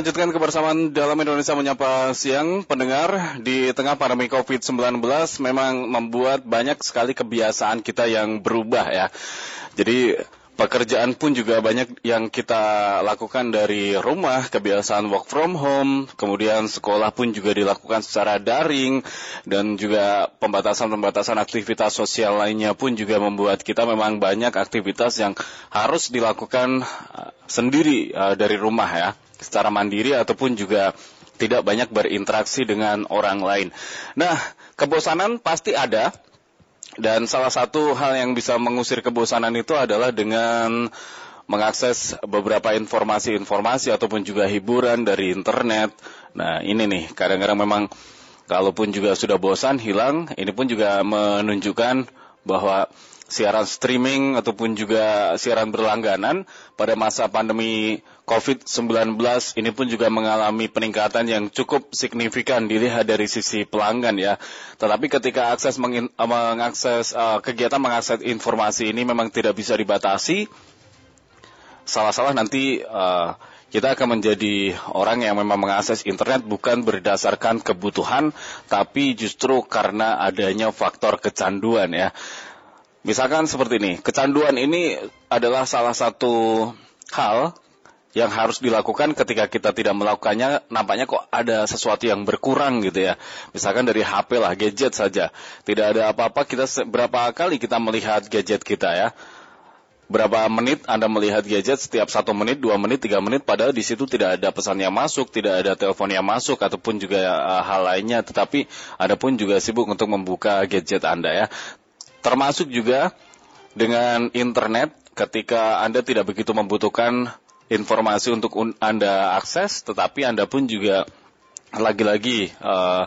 melanjutkan kebersamaan dalam Indonesia Menyapa Siang, pendengar di tengah pandemi COVID-19 memang membuat banyak sekali kebiasaan kita yang berubah ya. Jadi pekerjaan pun juga banyak yang kita lakukan dari rumah, kebiasaan work from home, kemudian sekolah pun juga dilakukan secara daring, dan juga pembatasan-pembatasan aktivitas sosial lainnya pun juga membuat kita memang banyak aktivitas yang harus dilakukan uh, sendiri uh, dari rumah ya, secara mandiri ataupun juga tidak banyak berinteraksi dengan orang lain. Nah, kebosanan pasti ada, dan salah satu hal yang bisa mengusir kebosanan itu adalah dengan mengakses beberapa informasi-informasi ataupun juga hiburan dari internet. Nah, ini nih kadang-kadang memang kalaupun juga sudah bosan hilang, ini pun juga menunjukkan bahwa siaran streaming ataupun juga siaran berlangganan pada masa pandemi COVID-19 ini pun juga mengalami peningkatan yang cukup signifikan dilihat dari sisi pelanggan ya. Tetapi ketika akses mengakses uh, kegiatan mengakses informasi ini memang tidak bisa dibatasi, salah-salah nanti uh, kita akan menjadi orang yang memang mengakses internet bukan berdasarkan kebutuhan, tapi justru karena adanya faktor kecanduan ya. Misalkan seperti ini, kecanduan ini adalah salah satu hal yang harus dilakukan ketika kita tidak melakukannya nampaknya kok ada sesuatu yang berkurang gitu ya. Misalkan dari HP lah, gadget saja. Tidak ada apa-apa kita berapa kali kita melihat gadget kita ya. Berapa menit Anda melihat gadget setiap satu menit, dua menit, tiga menit, padahal di situ tidak ada pesan yang masuk, tidak ada telepon yang masuk, ataupun juga uh, hal lainnya. Tetapi Anda pun juga sibuk untuk membuka gadget Anda ya termasuk juga dengan internet ketika Anda tidak begitu membutuhkan informasi untuk Anda akses, tetapi Anda pun juga lagi-lagi uh,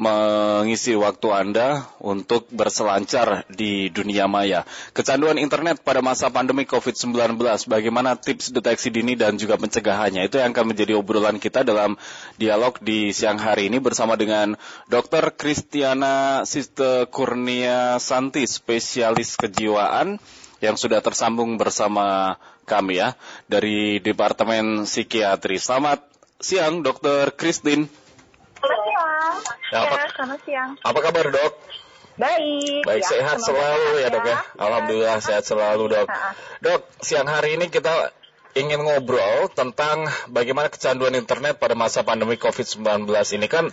mengisi waktu Anda untuk berselancar di dunia maya. Kecanduan internet pada masa pandemi COVID-19, bagaimana tips deteksi dini dan juga pencegahannya? Itu yang akan menjadi obrolan kita dalam dialog di siang hari ini bersama dengan Dr. Kristiana Siste Kurnia Santi, spesialis kejiwaan yang sudah tersambung bersama kami ya dari Departemen Psikiatri. Selamat siang, Dr. Christine. Ya, apa, ya, selamat siang. Apa kabar dok? Baik. Baik, ya, sehat selalu ya dok ya. Alhamdulillah ya. sehat selalu dok. Dok, siang hari ini kita ingin ngobrol tentang bagaimana kecanduan internet pada masa pandemi COVID-19 ini kan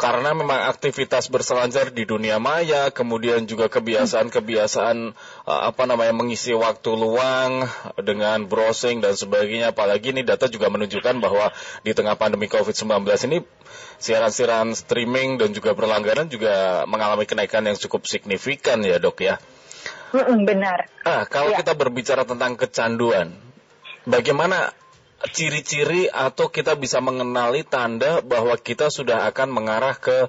karena memang aktivitas berselancar di dunia maya, kemudian juga kebiasaan-kebiasaan uh, apa namanya mengisi waktu luang dengan browsing dan sebagainya. Apalagi ini data juga menunjukkan bahwa di tengah pandemi COVID-19 ini siaran-siaran streaming dan juga berlangganan juga mengalami kenaikan yang cukup signifikan ya dok ya. Benar. Ah, kalau ya. kita berbicara tentang kecanduan, bagaimana ciri-ciri atau kita bisa mengenali tanda bahwa kita sudah akan mengarah ke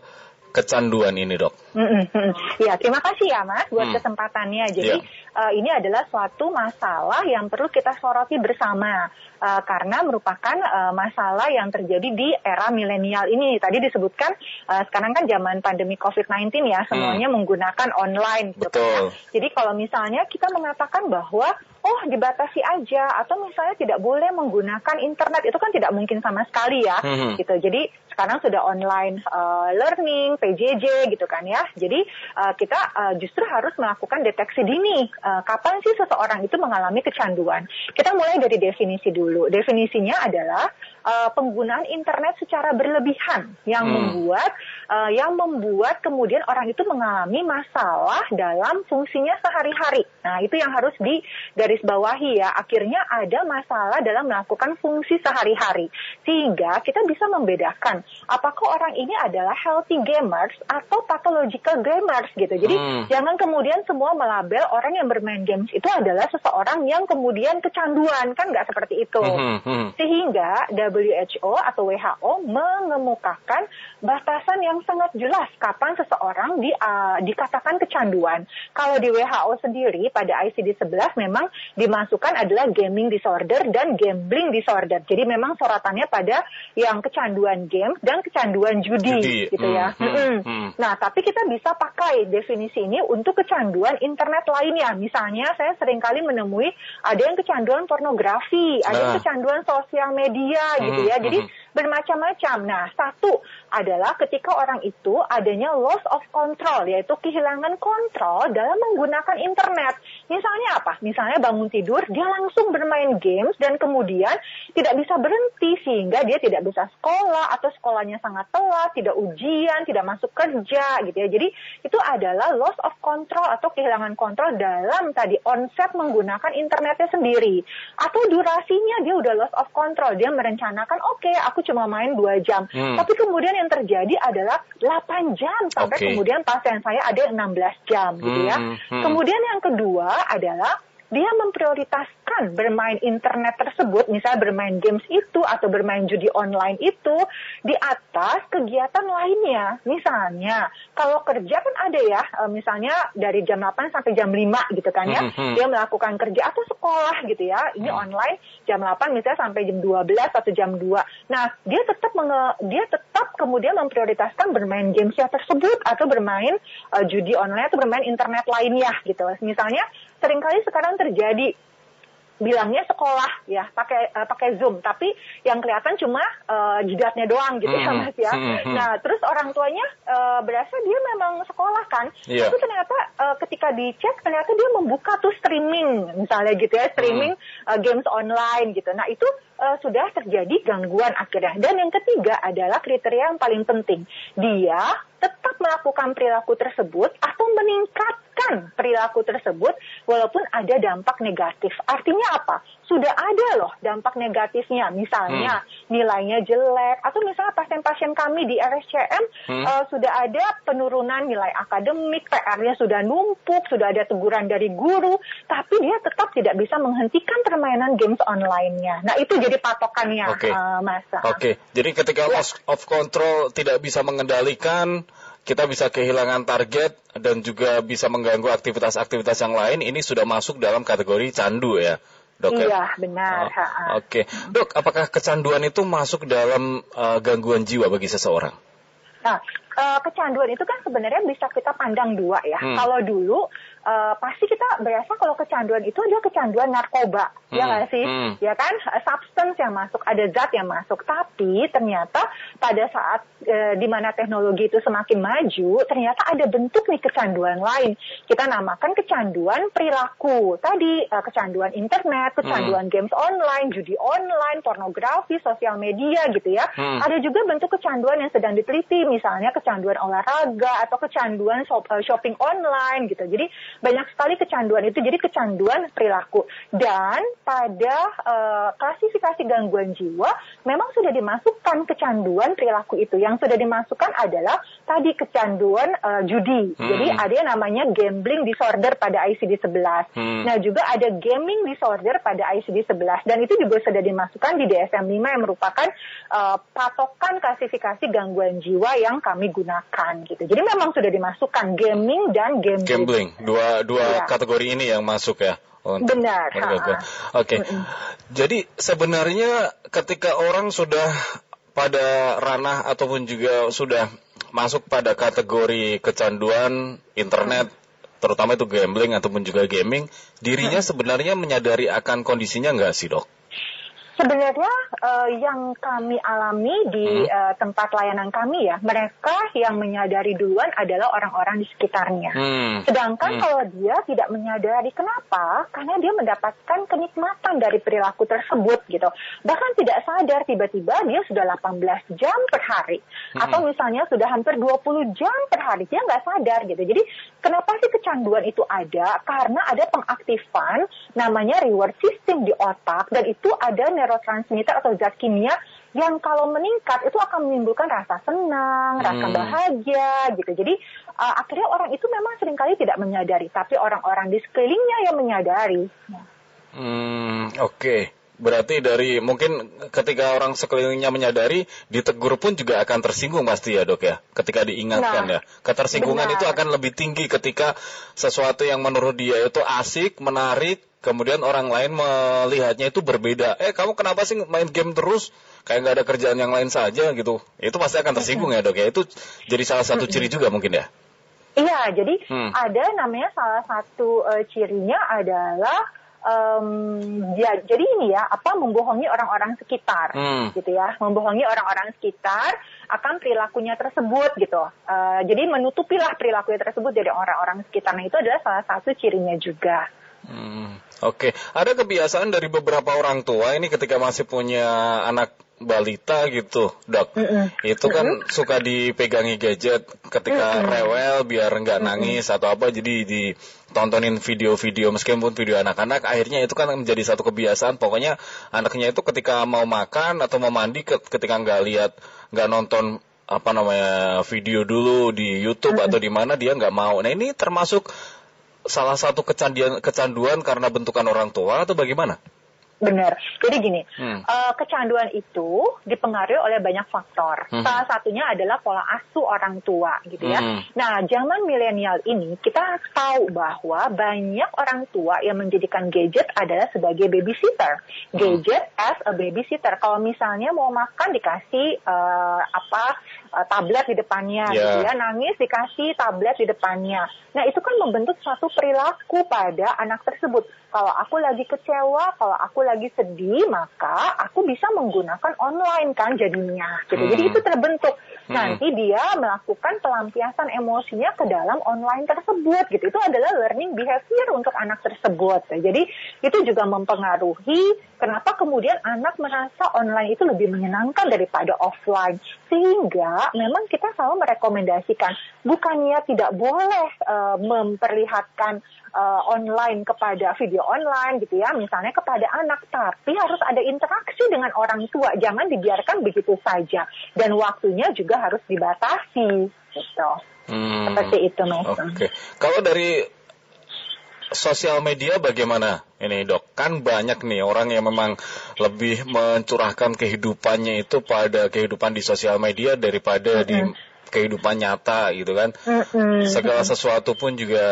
kecanduan ini dok? Mm-hmm. Ya terima kasih ya mas buat mm. kesempatannya. Jadi yeah. Uh, ini adalah suatu masalah yang perlu kita soroti bersama uh, karena merupakan uh, masalah yang terjadi di era milenial ini. Tadi disebutkan uh, sekarang kan zaman pandemi COVID-19 ya semuanya mm. menggunakan online. Gitu kan. Betul. Kan? Jadi kalau misalnya kita mengatakan bahwa oh dibatasi aja atau misalnya tidak boleh menggunakan internet itu kan tidak mungkin sama sekali ya mm-hmm. gitu jadi sekarang sudah online uh, learning PJJ gitu kan ya jadi uh, kita uh, justru harus melakukan deteksi dini uh, kapan sih seseorang itu mengalami kecanduan? Kita mulai dari definisi dulu. Definisinya adalah uh, penggunaan internet secara berlebihan yang hmm. membuat uh, yang membuat kemudian orang itu mengalami masalah dalam fungsinya sehari-hari. Nah, itu yang harus digarisbawahi ya. Akhirnya ada masalah dalam melakukan fungsi sehari-hari. Sehingga kita bisa membedakan apakah orang ini adalah healthy gamers atau pathological gamers gitu. Jadi hmm. jangan kemudian semua melabel orang yang bermain games itu adalah seseorang yang kemudian kecanduan kan nggak seperti itu. Hmm. Hmm. Sehingga WHO atau WHO mengemukakan batasan yang sangat jelas kapan seseorang di, uh, dikatakan kecanduan. Kalau di WHO sendiri pada ICD-11 memang dimasukkan adalah gaming disorder dan gambling disorder. Jadi memang sorotannya pada yang kecanduan game dan kecanduan judi, judi. gitu ya. Hmm, hmm, hmm. Nah, tapi kita bisa pakai definisi ini untuk kecanduan internet lainnya. Misalnya saya sering kali menemui ada yang kecanduan pornografi, ada yang nah. kecanduan sosial media gitu ya. Jadi bermacam-macam. Nah, satu adalah ketika orang itu adanya loss of control, yaitu kehilangan kontrol dalam menggunakan internet. Misalnya apa? Misalnya bangun tidur, dia langsung bermain games dan kemudian tidak bisa berhenti sehingga dia tidak bisa sekolah atau sekolahnya sangat telat, tidak ujian, tidak masuk kerja gitu ya. Jadi itu adalah loss of control atau kehilangan kontrol dalam tadi onset menggunakan internetnya sendiri. Atau durasinya dia udah loss of control, dia merencanakan oke okay, aku cuma main dua jam. Hmm. Tapi kemudian yang terjadi adalah 8 jam sampai okay. kemudian pasien saya ada 16 jam gitu ya. Hmm. Hmm. Kemudian yang kedua adalah dia memprioritaskan bermain internet tersebut, misalnya bermain games itu atau bermain judi online itu di atas kegiatan lainnya. Misalnya, kalau kerja kan ada ya, eh, misalnya dari jam 8 sampai jam 5 gitu kan ya, mm -hmm. dia melakukan kerja atau sekolah gitu ya, ini mm. online jam 8 misalnya sampai jam 12 atau jam 2. Nah, dia tetap dia tetap kemudian memprioritaskan bermain gamesnya tersebut atau bermain uh, judi online atau bermain internet lainnya gitu. Misalnya sering kali sekarang terjadi bilangnya sekolah ya pakai uh, pakai zoom tapi yang kelihatan cuma uh, jidatnya doang gitu mm, ya mas ya mm, mm. nah terus orang tuanya uh, berasa dia memang sekolah kan yeah. tapi ternyata uh, ketika dicek ternyata dia membuka tuh streaming misalnya gitu ya streaming mm. uh, games online gitu nah itu uh, sudah terjadi gangguan akhirnya dan yang ketiga adalah kriteria yang paling penting dia tetap melakukan perilaku tersebut atau meningkatkan perilaku tersebut walaupun ada dampak negatif. Artinya apa? Sudah ada loh dampak negatifnya. Misalnya hmm. nilainya jelek atau misalnya pasien-pasien kami di RSCM hmm. uh, sudah ada penurunan nilai akademik, PR-nya sudah numpuk, sudah ada teguran dari guru, tapi dia tetap tidak bisa menghentikan permainan games online-nya. Nah, itu jadi patokannya, okay. uh, Mas. Oke. Okay. Jadi ketika ya. loss of control tidak bisa mengendalikan kita bisa kehilangan target dan juga bisa mengganggu aktivitas-aktivitas yang lain, ini sudah masuk dalam kategori candu ya, dok? Ya? Iya, benar. Oh, Oke, okay. dok, apakah kecanduan itu masuk dalam uh, gangguan jiwa bagi seseorang? Nah, uh, kecanduan itu kan sebenarnya bisa kita pandang dua ya. Hmm. Kalau dulu uh, pasti kita berasa kalau kecanduan itu adalah kecanduan narkoba, ya hmm. ya nggak sih? Hmm. Ya kan, substance yang masuk, ada zat yang masuk. Tapi ternyata pada saat uh, di mana teknologi itu semakin maju, ternyata ada bentuk nih kecanduan lain. Kita namakan kecanduan perilaku. Tadi uh, kecanduan internet, kecanduan hmm. games online, judi online, pornografi, sosial media gitu ya. Hmm. Ada juga bentuk kecanduan yang sedang diteliti, misalnya kecanduan olahraga atau kecanduan shopping online gitu. Jadi banyak sekali kecanduan itu. Jadi kecanduan perilaku. Dan pada uh, klasifikasi gangguan jiwa memang sudah dimasukkan kecanduan perilaku itu. Yang sudah dimasukkan adalah tadi kecanduan uh, judi. Hmm. jadi ada yang namanya gambling disorder pada ICD-11 hmm. nah juga ada gaming disorder pada ICD-11 dan itu juga sudah dimasukkan di DSM-5 yang merupakan uh, patokan klasifikasi gangguan jiwa yang kami gunakan gitu. Jadi memang sudah dimasukkan gaming dan gambling, gambling. dua dua dua ya. kategori ini yang masuk ya. Untuk Benar. Oke. Okay. Jadi sebenarnya ketika orang sudah pada ranah ataupun juga sudah masuk pada kategori kecanduan internet terutama itu gambling ataupun juga gaming, dirinya sebenarnya menyadari akan kondisinya nggak sih dok? Sebenarnya uh, yang kami alami di hmm. uh, tempat layanan kami ya, mereka yang menyadari duluan adalah orang-orang di sekitarnya. Hmm. Sedangkan hmm. kalau dia tidak menyadari, kenapa? Karena dia mendapatkan kenikmatan dari perilaku tersebut gitu. Bahkan tidak sadar tiba-tiba dia sudah 18 jam per hari. Hmm. Atau misalnya sudah hampir 20 jam per hari. Dia nggak sadar gitu. Jadi kenapa sih kecanduan itu ada? Karena ada pengaktifan namanya reward system di otak. Dan itu ada neurotransmitter atau zat kimia yang kalau meningkat itu akan menimbulkan rasa senang, hmm. rasa bahagia gitu. Jadi uh, akhirnya orang itu memang sering kali tidak menyadari, tapi orang-orang di sekelilingnya yang menyadari. Hmm, oke. Okay. Berarti dari mungkin ketika orang sekelilingnya menyadari, ditegur pun juga akan tersinggung pasti ya dok ya. Ketika diingatkan nah, ya, ketersinggungan benar. itu akan lebih tinggi ketika sesuatu yang menurut dia itu asik, menarik, kemudian orang lain melihatnya itu berbeda. Eh kamu kenapa sih main game terus? Kayak nggak ada kerjaan yang lain saja gitu. Itu pasti akan tersinggung ya dok ya. Itu jadi salah satu ciri juga mungkin ya. Iya, jadi hmm. ada namanya salah satu uh, cirinya adalah um, ya, jadi ini ya apa membohongi orang-orang sekitar hmm. gitu ya membohongi orang-orang sekitar akan perilakunya tersebut gitu uh, jadi menutupilah perilakunya tersebut dari orang-orang sekitar nah itu adalah salah satu cirinya juga hmm. Oke, okay. ada kebiasaan dari beberapa orang tua ini ketika masih punya anak balita gitu, dok. Mm -mm. Itu kan mm -mm. suka dipegangi gadget ketika mm -mm. rewel biar nggak nangis mm -mm. atau apa, jadi ditontonin video-video meskipun video anak-anak. Akhirnya itu kan menjadi satu kebiasaan. Pokoknya anaknya itu ketika mau makan atau mau mandi, ketika nggak lihat, nggak nonton apa namanya video dulu di YouTube mm -mm. atau di mana dia nggak mau. Nah ini termasuk salah satu kecanduan kecanduan karena bentukan orang tua atau bagaimana? Benar. Jadi gini, hmm. uh, kecanduan itu dipengaruhi oleh banyak faktor. Hmm. Salah satunya adalah pola asuh orang tua, gitu ya. Hmm. Nah, zaman milenial ini kita tahu bahwa banyak orang tua yang menjadikan gadget adalah sebagai babysitter. Hmm. Gadget as a babysitter. Kalau misalnya mau makan dikasih uh, apa uh, tablet di depannya, yeah. gitu ya. Nangis dikasih tablet di depannya. Nah, itu kan membentuk suatu perilaku pada anak tersebut. Kalau aku lagi kecewa, kalau aku lagi sedih, maka aku bisa menggunakan online kan jadinya. Gitu. Hmm. Jadi itu terbentuk. Hmm. Nanti dia melakukan pelampiasan emosinya ke dalam online tersebut. Gitu. Itu adalah learning behavior untuk anak tersebut. Jadi itu juga mempengaruhi kenapa kemudian anak merasa online itu lebih menyenangkan daripada offline. Sehingga memang kita selalu merekomendasikan bukannya tidak boleh uh, memperlihatkan uh, online kepada video online gitu ya, misalnya kepada anak, tapi harus ada interaksi dengan orang tua, jangan dibiarkan begitu saja dan waktunya juga harus dibatasi gitu. Hmm, Seperti itu, Mas. Oke. Okay. Kalau dari sosial media bagaimana ini dok? Kan banyak nih orang yang memang lebih mencurahkan kehidupannya itu pada kehidupan di sosial media daripada mm -hmm. di kehidupan nyata gitu kan. Mm -hmm. Segala sesuatu pun juga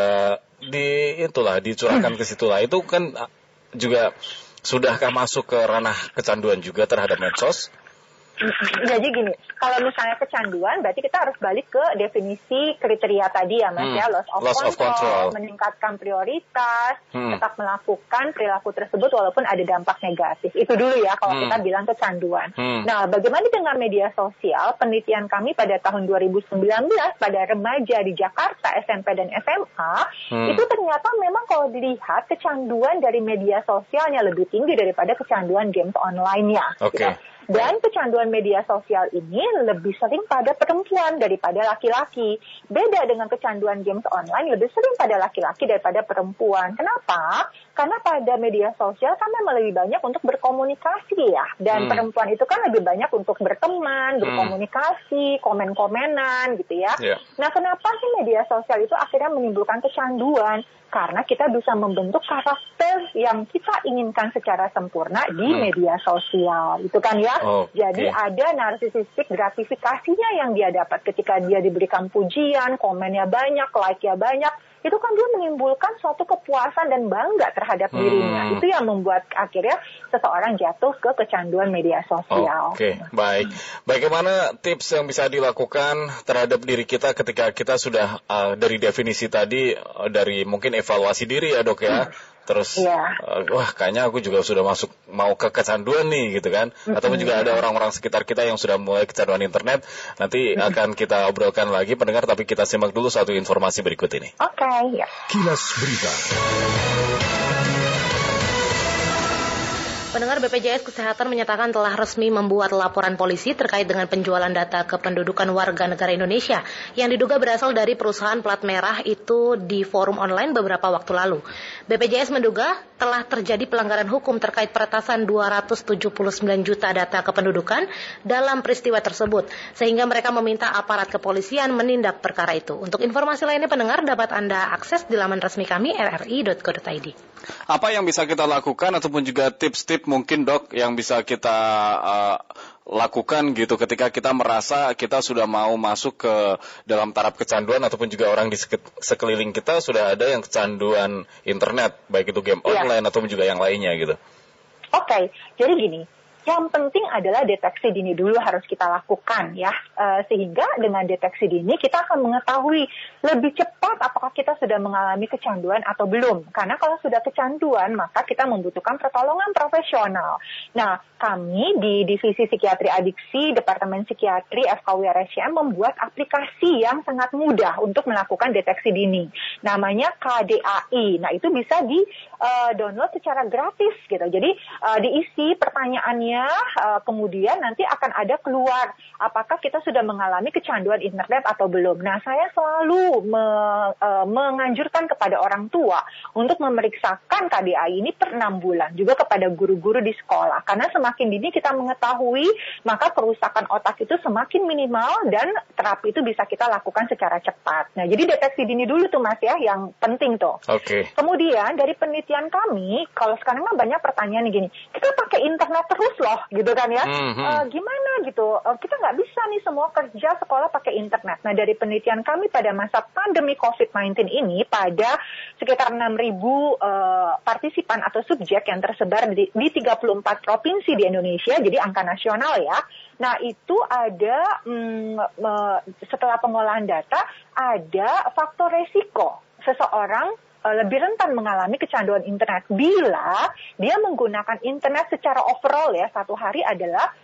di itulah dicurahkan ke situ lah. Itu kan juga sudahkah masuk ke ranah kecanduan juga terhadap medsos? Jadi gini, kalau misalnya kecanduan, berarti kita harus balik ke definisi kriteria tadi ya, Mas hmm. ya, loss of, loss control, of control, meningkatkan prioritas, hmm. tetap melakukan perilaku tersebut walaupun ada dampak negatif. Itu dulu ya kalau hmm. kita bilang kecanduan. Hmm. Nah, bagaimana dengan media sosial? Penelitian kami pada tahun 2019 pada remaja di Jakarta, SMP dan SMA, hmm. itu ternyata memang kalau dilihat kecanduan dari media sosialnya lebih tinggi daripada kecanduan games online-nya. Oke. Okay. Gitu. Dan kecanduan media sosial ini lebih sering pada perempuan daripada laki-laki. Beda dengan kecanduan games online lebih sering pada laki-laki daripada perempuan. Kenapa? Karena pada media sosial kan memang lebih banyak untuk berkomunikasi ya. Dan hmm. perempuan itu kan lebih banyak untuk berteman, hmm. berkomunikasi, komen-komenan gitu ya. Yeah. Nah kenapa sih media sosial itu akhirnya menimbulkan kecanduan? karena kita bisa membentuk karakter yang kita inginkan secara sempurna di hmm. media sosial itu kan ya okay. jadi ada narsisistik gratifikasinya yang dia dapat ketika dia diberikan pujian komennya banyak like-nya banyak itu kan dia menimbulkan suatu kepuasan dan bangga terhadap hmm. dirinya. Itu yang membuat akhirnya seseorang jatuh ke kecanduan media sosial. Oke, okay, baik. Bagaimana tips yang bisa dilakukan terhadap diri kita ketika kita sudah uh, dari definisi tadi uh, dari mungkin evaluasi diri ya, Dok ya. Hmm terus yeah. Iya. uh, wah kayaknya aku juga sudah masuk mau ke kecanduan nih gitu kan mm-hmm. ataupun juga ada orang-orang sekitar kita yang sudah mulai kecanduan internet nanti mm-hmm. akan kita obrolkan lagi pendengar tapi kita simak dulu satu informasi berikut ini oke okay, ya kilas berita Pendengar BPJS Kesehatan menyatakan telah resmi membuat laporan polisi terkait dengan penjualan data kependudukan warga negara Indonesia yang diduga berasal dari perusahaan plat merah itu di forum online beberapa waktu lalu. BPJS menduga telah terjadi pelanggaran hukum terkait peretasan 279 juta data kependudukan dalam peristiwa tersebut, sehingga mereka meminta aparat kepolisian menindak perkara itu. Untuk informasi lainnya pendengar dapat Anda akses di laman resmi kami rri.co.id. Apa yang bisa kita lakukan ataupun juga tips-tips tip mungkin dok yang bisa kita uh, lakukan gitu ketika kita merasa kita sudah mau masuk ke dalam taraf kecanduan ataupun juga orang di sekeliling kita sudah ada yang kecanduan internet baik itu game ya. online ataupun juga yang lainnya gitu. Oke, okay. jadi gini, Yang penting adalah deteksi dini dulu harus kita lakukan ya, uh, sehingga dengan deteksi dini kita akan mengetahui lebih cepat apakah kita sudah mengalami kecanduan atau belum. Karena kalau sudah kecanduan, maka kita membutuhkan pertolongan profesional. Nah, kami di Divisi Psikiatri Adiksi, Departemen Psikiatri FKW RSCM membuat aplikasi yang sangat mudah untuk melakukan deteksi dini. Namanya KDAI. Nah, itu bisa di uh, download secara gratis gitu. Jadi uh, diisi pertanyaannya, uh, kemudian nanti akan ada keluar apakah kita sudah mengalami kecanduan internet atau belum. Nah, saya selalu me, uh, menganjurkan kepada orang tua untuk memeriksakan KDA ini per enam bulan, juga kepada guru-guru di sekolah. Karena semakin dini kita mengetahui, maka kerusakan otak itu semakin minimal dan terapi itu bisa kita lakukan secara cepat. Nah, jadi deteksi dini dulu tuh Mas ya, yang penting tuh. Oke. Okay. Kemudian dari penelitian kami, kalau sekarang kan banyak pertanyaan gini, kita pakai internet terus loh, gitu kan ya? Mm -hmm. uh, gimana gitu? Uh, kita nggak bisa nih semua kerja sekolah pakai internet. Nah dari penelitian kami pada masa pandemi COVID-19 ini, pada sekitar 6.000 uh, partisipan atau subjek yang tersebar di, di 34 provinsi di Indonesia, jadi angka nasional ya. Nah itu ada uh, setelah pengolahan data ada faktor resiko seseorang lebih rentan mengalami kecanduan internet bila dia menggunakan internet secara overall ya satu hari adalah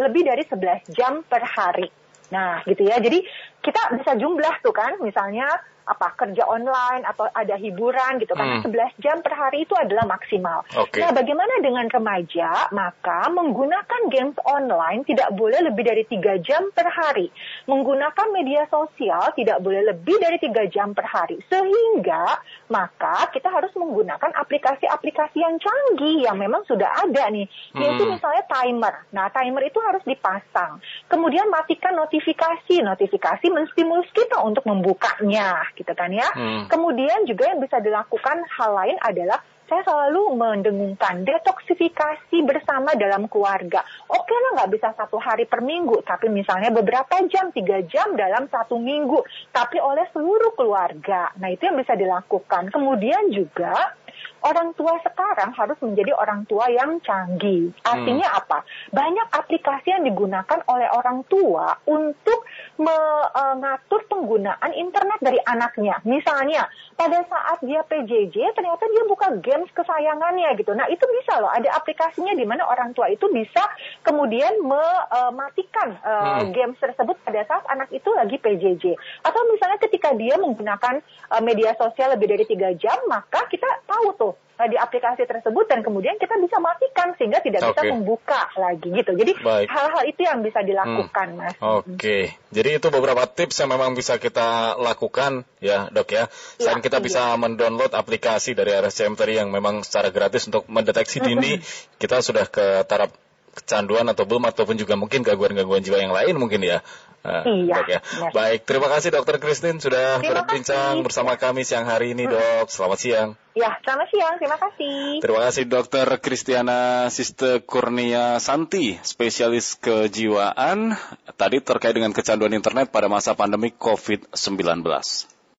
lebih dari 11 jam per hari. Nah, gitu ya. Jadi kita bisa jumlah tuh kan, misalnya apa kerja online atau ada hiburan gitu kan. Hmm. 11 jam per hari itu adalah maksimal. Okay. Nah, bagaimana dengan remaja? Maka menggunakan games online tidak boleh lebih dari 3 jam per hari. Menggunakan media sosial tidak boleh lebih dari 3 jam per hari. Sehingga maka kita harus menggunakan aplikasi-aplikasi yang canggih yang memang sudah ada nih. Yaitu hmm. misalnya timer. Nah, timer itu harus dipasang. Kemudian matikan notifikasi. Notifikasi menstimulus kita untuk membukanya gitu kan ya. Hmm. Kemudian juga yang bisa dilakukan hal lain adalah saya selalu mendengungkan detoksifikasi bersama dalam keluarga. Oke lah nggak bisa satu hari per minggu, tapi misalnya beberapa jam, tiga jam dalam satu minggu, tapi oleh seluruh keluarga. Nah itu yang bisa dilakukan. Kemudian juga orang tua sekarang harus menjadi orang tua yang canggih. Artinya hmm. apa? Banyak aplikasi yang digunakan oleh orang tua untuk mengatur penggunaan internet dari anaknya. Misalnya, pada saat dia PJJ, ternyata dia buka games kesayangannya gitu. Nah, itu bisa loh. Ada aplikasinya di mana orang tua itu bisa kemudian mematikan uh, hmm. games tersebut pada saat anak itu lagi PJJ. Atau misalnya ketika dia menggunakan uh, media sosial lebih dari tiga jam, maka kita tahu tuh uh, di aplikasi tersebut dan kemudian kita bisa matikan sehingga tidak okay. bisa membuka lagi gitu. Jadi hal-hal itu yang bisa dilakukan, hmm. Mas. Oke. Okay. Jadi itu beberapa tips yang memang bisa kita lakukan ya, Dok ya. Selain ya, kita iya. bisa mendownload aplikasi dari RSCM tadi yang memang secara gratis untuk mendeteksi dini, kita sudah ke taraf kecanduan atau belum ataupun juga mungkin gangguan-gangguan jiwa yang lain mungkin ya. Uh, iya. ya. Baik, terima kasih Dokter Christine sudah terima berbincang kasih. bersama kami siang hari ini, Dok. Selamat siang. Ya, selamat siang. Terima kasih. Terima kasih Dokter Kristiana Siste Kurnia Santi, spesialis kejiwaan tadi terkait dengan kecanduan internet pada masa pandemi COVID-19.